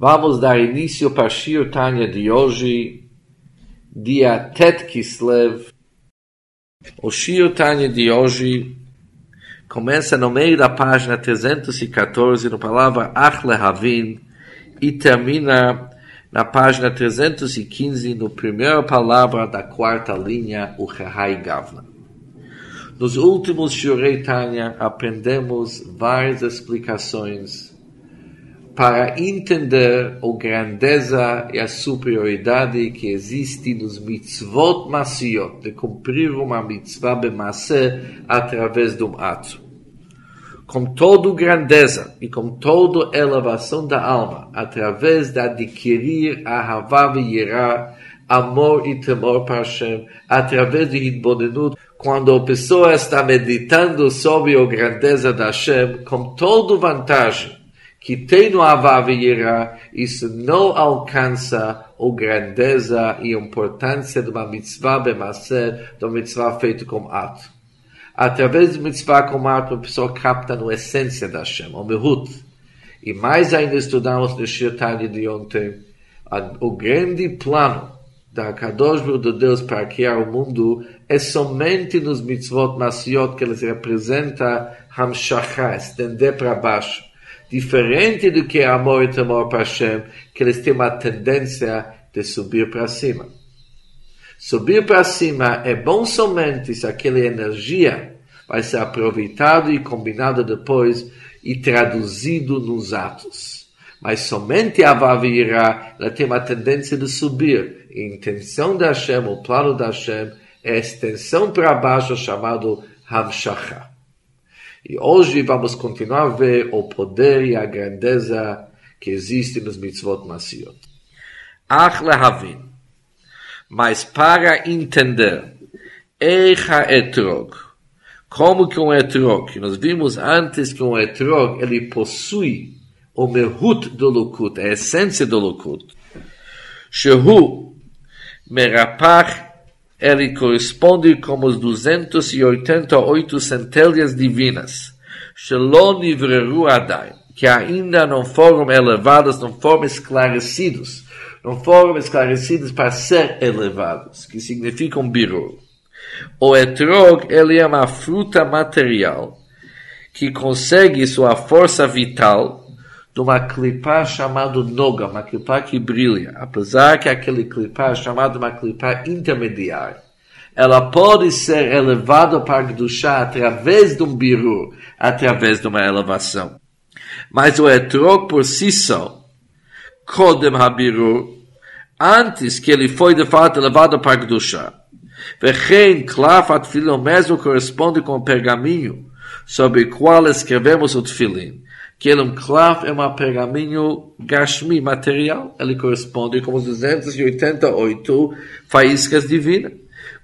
Vamos dar início para Shir Tanya de hoje, dia Tet Kislev. O Shir Tanya de hoje começa no meio da página 314, no palavra Ach Lehavin, e termina na página 315, no primeira palavra da quarta linha, o Chahai Gavna. Nos últimos Shirei Tanya aprendemos várias explicações para entender a grandeza e a superioridade que existe nos mitzvot masiot, de cumprir uma mitzvah bemassé através de um ato. Com toda grandeza e com toda elevação da alma, através de adquirir a Havá e amor e temor para Hashem, através de Hidbonenut, quando a pessoa está meditando sobre a grandeza da Hashem, com toda vantagem, que tem no Avav isso não alcança a grandeza e importância de uma mitzvah bemaser, de uma mitzvah feita com ato. Através de mitzvah com ato, a pessoa capta a essência da Hashem, o mehut. E mais ainda estudamos no Shirtani de ontem, o grande plano da Kadosh de Deus para criar o mundo é somente nos mitzvot masiot que eles representam Hamshachah, estender para baixo diferente do que amor e temor para Hashem, que eles têm uma tendência de subir para cima. Subir para cima é bom somente se aquela energia vai ser aproveitada e combinada depois e traduzido nos atos. Mas somente a Vavirá, ela tem uma tendência de subir. a intenção da Hashem, o plano da Hashem, é a extensão para baixo chamado Hamshachah. E hoje vamos continuar a ver o poder e a grandeza que existe nos mitzvot masiot. Ach lehavin. Mas para entender, Eicha etrog. Como que um etrog, nós vimos antes que um etrog, ele possui o mehut do lukut, a essência do lukut. Shehu merapach ele corresponde com os 288 centelhas divinas, Shalom Nivreru Adai, que ainda não foram elevados, não foram esclarecidos, não foram esclarecidos para ser elevados, que significam birur. O etrog, ele é uma fruta material, que consegue sua força vital de uma clipá chamada Noga, uma clipá que brilha, apesar que aquele clipá é chamado uma clipá intermediária. Ela pode ser elevada para Kedushá através de um biru, através de uma elevação. Mas o etrog por si só, Kodem Habiru, antes que ele foi de fato elevado para Kedushá, Vechen Klafat Filho mesmo corresponde com o pergaminho sobre o qual escrevemos o Tfilin que ele é um é um pergaminho gashmi, material. Ele corresponde com os 288 faíscas divinas.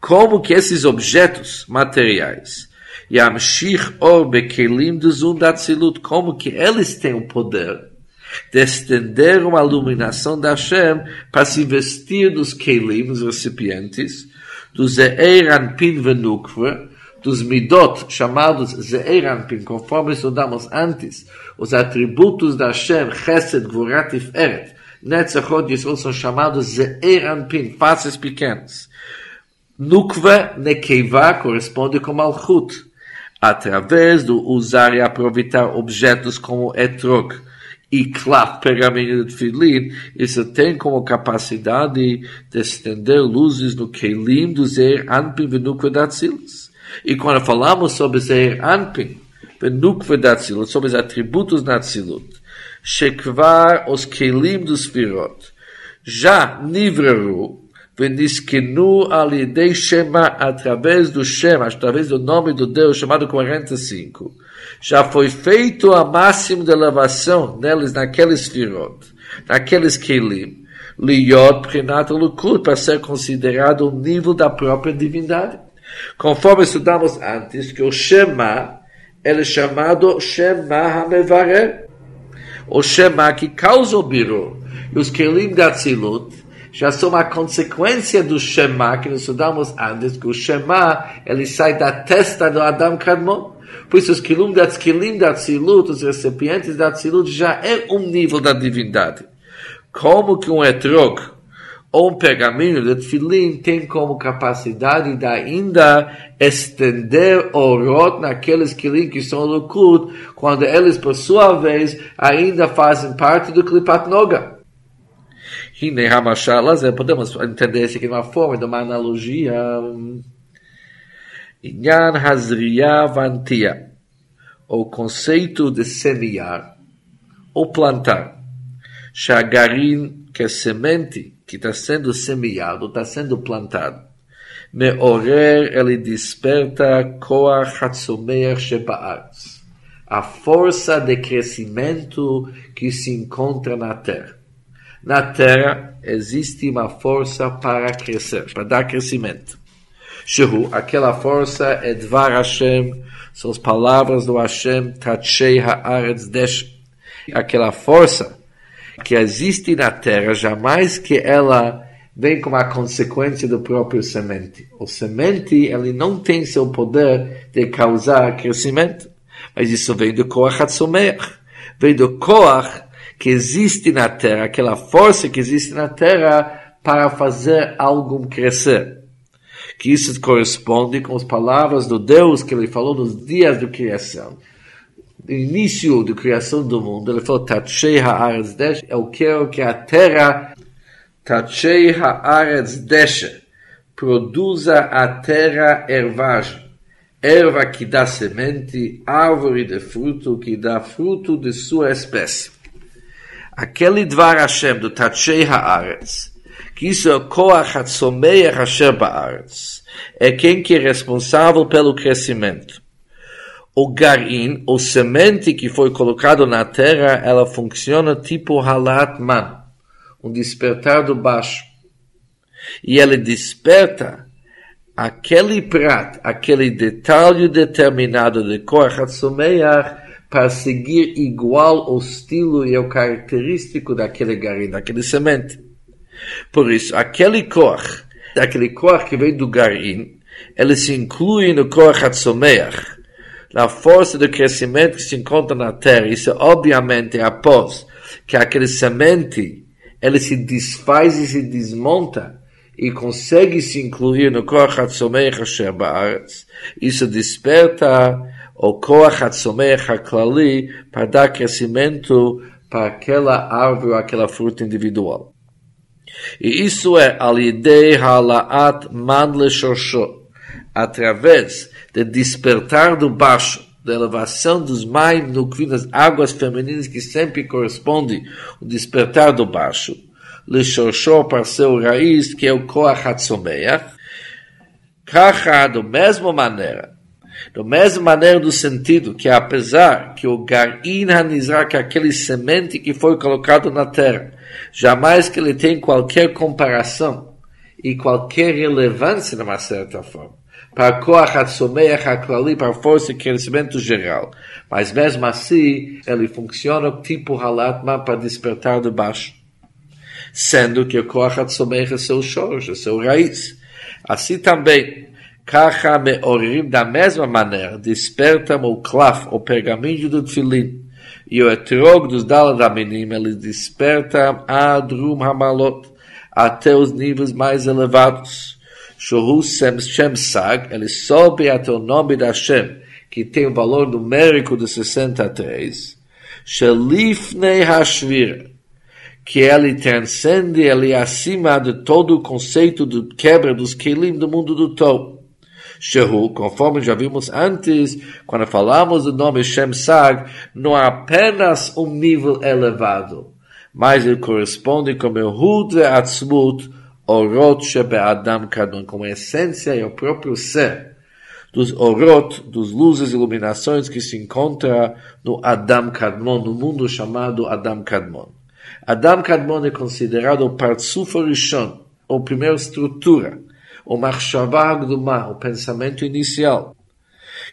Como que esses objetos materiais, Yamshich or bekelim de zundatzilut, como que eles têm o poder de estender uma iluminação da Hashem para se vestir dos kelim, os recipientes, dos Ze'eran Pin Venukva, dos midot chamados Ze'eranpin, conforme estudamos antes, os atributos da Hashem, Chesed, Gvurat, Tiferet, Netzachot Yisrael são chamados Ze'eranpin, faces pequenas. Nukva, Nekeiva, corresponde com Malchut, através do usar e aproveitar objetos como etrog e klaf, pergaminho de filin, isso tem como capacidade de estender luzes no Keilim do Zeir Anpin e Nukva da Tzilis. E quando falamos sobre Zeir Anpin, Benukve da Tzilut, sobre os atributos da Tzilut, Shekvar os Kelim dos Firot, já Nivreru, Veniskenu alidei Shema, através do Shema, através do nome do Deus, chamado 45, já foi feito a máxima de elevação neles, naqueles Firot, naqueles Kelim, Liot Prinat Lukut, para ser considerado o nível da própria divindade. Conforme estudamos antes, que o Shema ele é chamado Shema HaMevarer. O Shema que causa o biru. E os Kelim da Tzilut já são uma consequência do Shema que nós estudamos antes, que o Shema ele sai da testa do Adam Kadmon. Por isso, os Kelim da, Kelim da Tzilut, os recipientes da Tzilut, já é um nível da divindade. como que um etrog ou pergaminho de tefilim tem como capacidade de ainda estender orot naqueles quilim que são lukud, quando eles, por sua vez, ainda fazem parte do klipat noga. Hine Hamashalas, podemos entender isso aqui de uma forma, de uma analogia. Inyan Hazriya Vantia, o conceito de semear ou plantar. Shagarin, que é semente, que está sendo semeado, está sendo plantado. Meorer, ele desperta. A força de crescimento que se encontra na terra. Na terra existe uma força para crescer, para dar crescimento. Shehu, aquela força é Dvar Hashem, são as palavras do Hashem, Tachei Haaretz Desh. Aquela força que existe na terra, jamais que ela vem como a consequência do próprio semente. O semente, ele não tem seu poder de causar crescimento, mas isso vem do Koach Hatzomeach, vem do Koach que existe na terra, aquela força que existe na terra para fazer algo crescer. Que isso corresponde com as palavras do Deus que ele falou nos dias da criação início da criação do mundo, ele falou, Tachei haaretz desha, eu quero que a terra, Tachei haaretz desha, produza a terra ervagem, erva que dá semente, árvore de fruto que dá fruto de sua espécie. Aquele Dvar Hashem do Tachei haaretz, que isso é o Koach Hatzomeach Hashem Baaretz, é quem que é responsável pelo crescimento o garim, o semente que foi colocado na terra, ela funciona tipo halat man, um despertar do baixo. E ele desperta aquele prato, aquele detalhe determinado de Korachat Someach para seguir igual o estilo e o característico daquele garim, daquele semente. Por isso, aquele cor, aquele cor que vem do garim, ele se inclui no Korachat Someach na força do crescimento que se encontra na terra. Isso obviamente após que aquele semente ele se desfaz e se desmonta e consegue se incluir no Koach HaTzomeich Asher Ba'aretz. Isso desperta o Koach HaTzomeich HaKlali para dar crescimento para aquela árvore, aquela fruta individual. E isso é Alidei Halaat Mandle Shoshot, através de despertar do baixo, da elevação dos mais no das águas femininas que sempre corresponde o despertar do baixo, Lishorshor para seu raiz, que é o Koach Hatzomeach, Kacha, do mesma maneira, do mesma maneira do sentido que apesar que o Garin Hanizrak, aquele semente que foi colocado na terra, jamais que ele tem qualquer comparação e qualquer relevância de uma certa forma para Koach Hatzomeach HaKlali, para a força e crescimento geral. Mas mesmo assim, ele funciona tipo Halatma para despertar de baixo. Sendo que o Koach Hatzomeach é seu shorge, é seu raiz. Assim também, Kacha Meorim, da mesma maneira, despertam o klaf, o pergaminho do tefilin, e o etrog dos daladaminim, ele desperta a drum hamalot, até os níveis mais elevados. Shohu Shem Sag, ele sobe até o nome da Hashem, que tem o valor numérico de 63, Shelifnei Hashvir, que ele transcende, ele acima de todo o conceito de quebra dos Kelim do mundo do Tou. Shehu, conforme já vimos antes, quando falamos do nome Shem Sag, não é apenas um nível elevado, mas ele corresponde com o Hud Atzmut, orot Adam kadon, como a essência e o próprio ser dos orot, dos luzes e iluminações que se encontra no Adam Kadmon, no mundo chamado Adam Kadmon. Adam Kadmon é considerado o Partsuf Rishon, ou primeira estrutura, o Machshavah Agdumah, o pensamento inicial,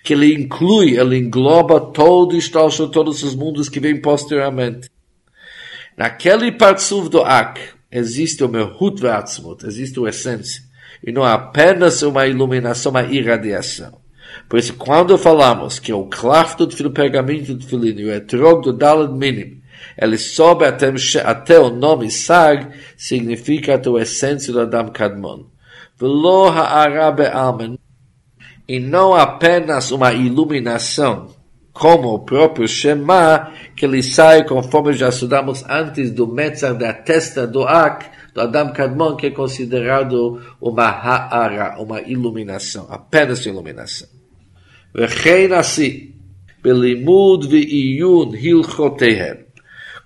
que ele inclui, ele engloba todo o todos os mundos que vêm posteriormente. Naquele Partsuf do Ak, existe o meu Hutvatzmut, existe a essência, e não apenas uma iluminação, uma irradiação. Por isso, quando falamos que o clafto do pergaminho do e o etrog do dalad minim, Ele soube até, até o nome Sag significa a essência do Adam Kadmon. Velo ha'ara almen e não apenas uma iluminação, como o próprio Shema, que ele sai, conforme já estudamos antes, do Metzar da testa do Ak, do Adam Kadmon, que é considerado uma ha'ara, uma iluminação, apenas iluminação. וכן assim, בלימוד ועיון הלכותיהם.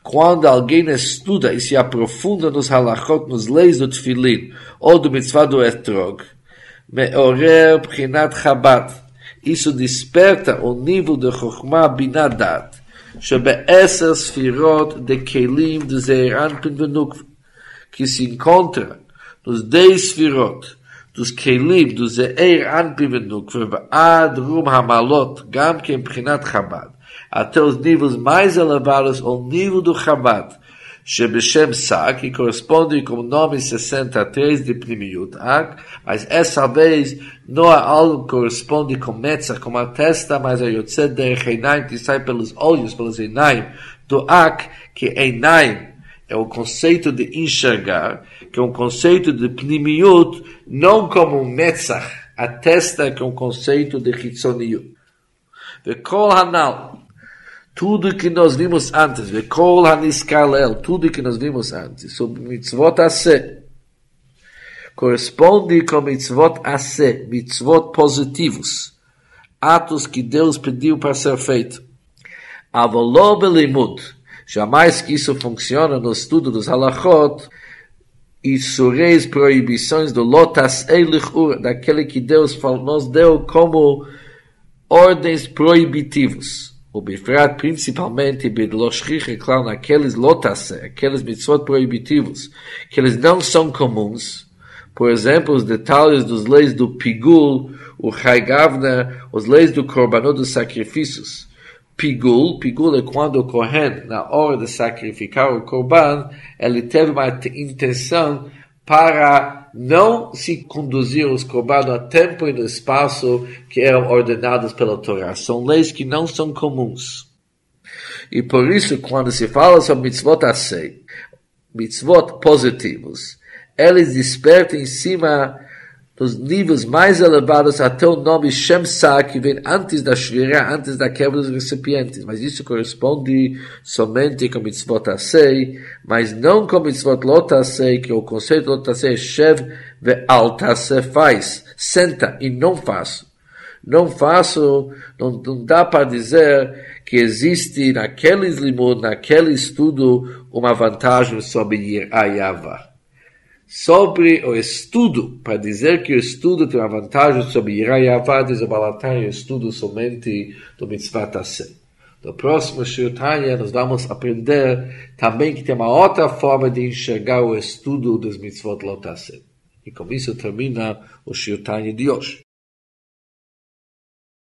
Quando alguém estuda e se aprofunda nos halachot, nos leis do tefilin, ou do mitzvah do etrog, meorer prinat איסו דיספרטה או ניבו דה חוכמה בינה דעת, שבעשר ספירות דה כלים דה זעיר אנפין ונוקווה. כי סין קונטרה, דוס די ספירות, דוס כלים, דוס זעיר ve ונוקווה, ad רום המעלות, גם כן bkhinat חב"ד. atos ניבוס מייזל עברס או ניבו דה חב"ד. Shebeshem Sa, que corresponde com o nome 63 de Primiut Ak, mas essa vez não é algo corresponde com Metzah, com a testa, mas a Yotze de Einaim, que sai pelos olhos, pelos Einaim, do Ak, que Einaim é o conceito de enxergar, que é um conceito de Pnimiut, não como Metzah, a testa que é um conceito de Hitzoniut. Vekol Hanal, tudo que nós vimos antes, Vekol Haniskalel, tudo que nós vimos antes, sobre mitzvot ase, corresponde com mitzvot ase, mitzvot positivos, atos que Deus pediu para ser feito. Avoló belimut, jamais que isso funciona no estudo dos halachot, e sureis proibições do lotas elichur, daquele que Deus nos deu como ordens proibitivos bifrat principalmente bedloshchich, claro, naqueles lotas, aqueles mitzvot proibitivos, que eles não são comuns, por exemplo, os detalhes dos leis do pigul, o haigavna, os leis do korbanot dos sacrifícios. Pigul, pigul é quando o Kohen, na hora de sacrificar o korban, ele teve uma intenção para não se conduzir os corbanos a tempo e no espaço que eram ordenados pela Torá. São leis que não são comuns. E por isso, quando se fala sobre mitzvot asei, mitzvot positivos, eles despertam em cima dos níveis mais elevados até o nome Shemsa, que vem antes da Shvira, antes da quebra dos recipientes. Mas isso corresponde somente com mitzvot Asei, mas não com mitzvot Lot Asei, que o conceito Lot Asei é Shev ve Altase faz, senta e não faço. Não faço, não, não dá para dizer que existe naquele limud, naquele estudo, uma vantagem sobre Ayava sobre o estudo, para dizer que o estudo tem uma vantagem sobre Irayavá, diz o estudo somente do Mitzvah Taseh. No próximo Shirtanya, nós vamos aprender também que tem uma outra forma de enxergar o estudo dos Mitzvot Lotaseh. E com isso termina o Shirtanya de hoje.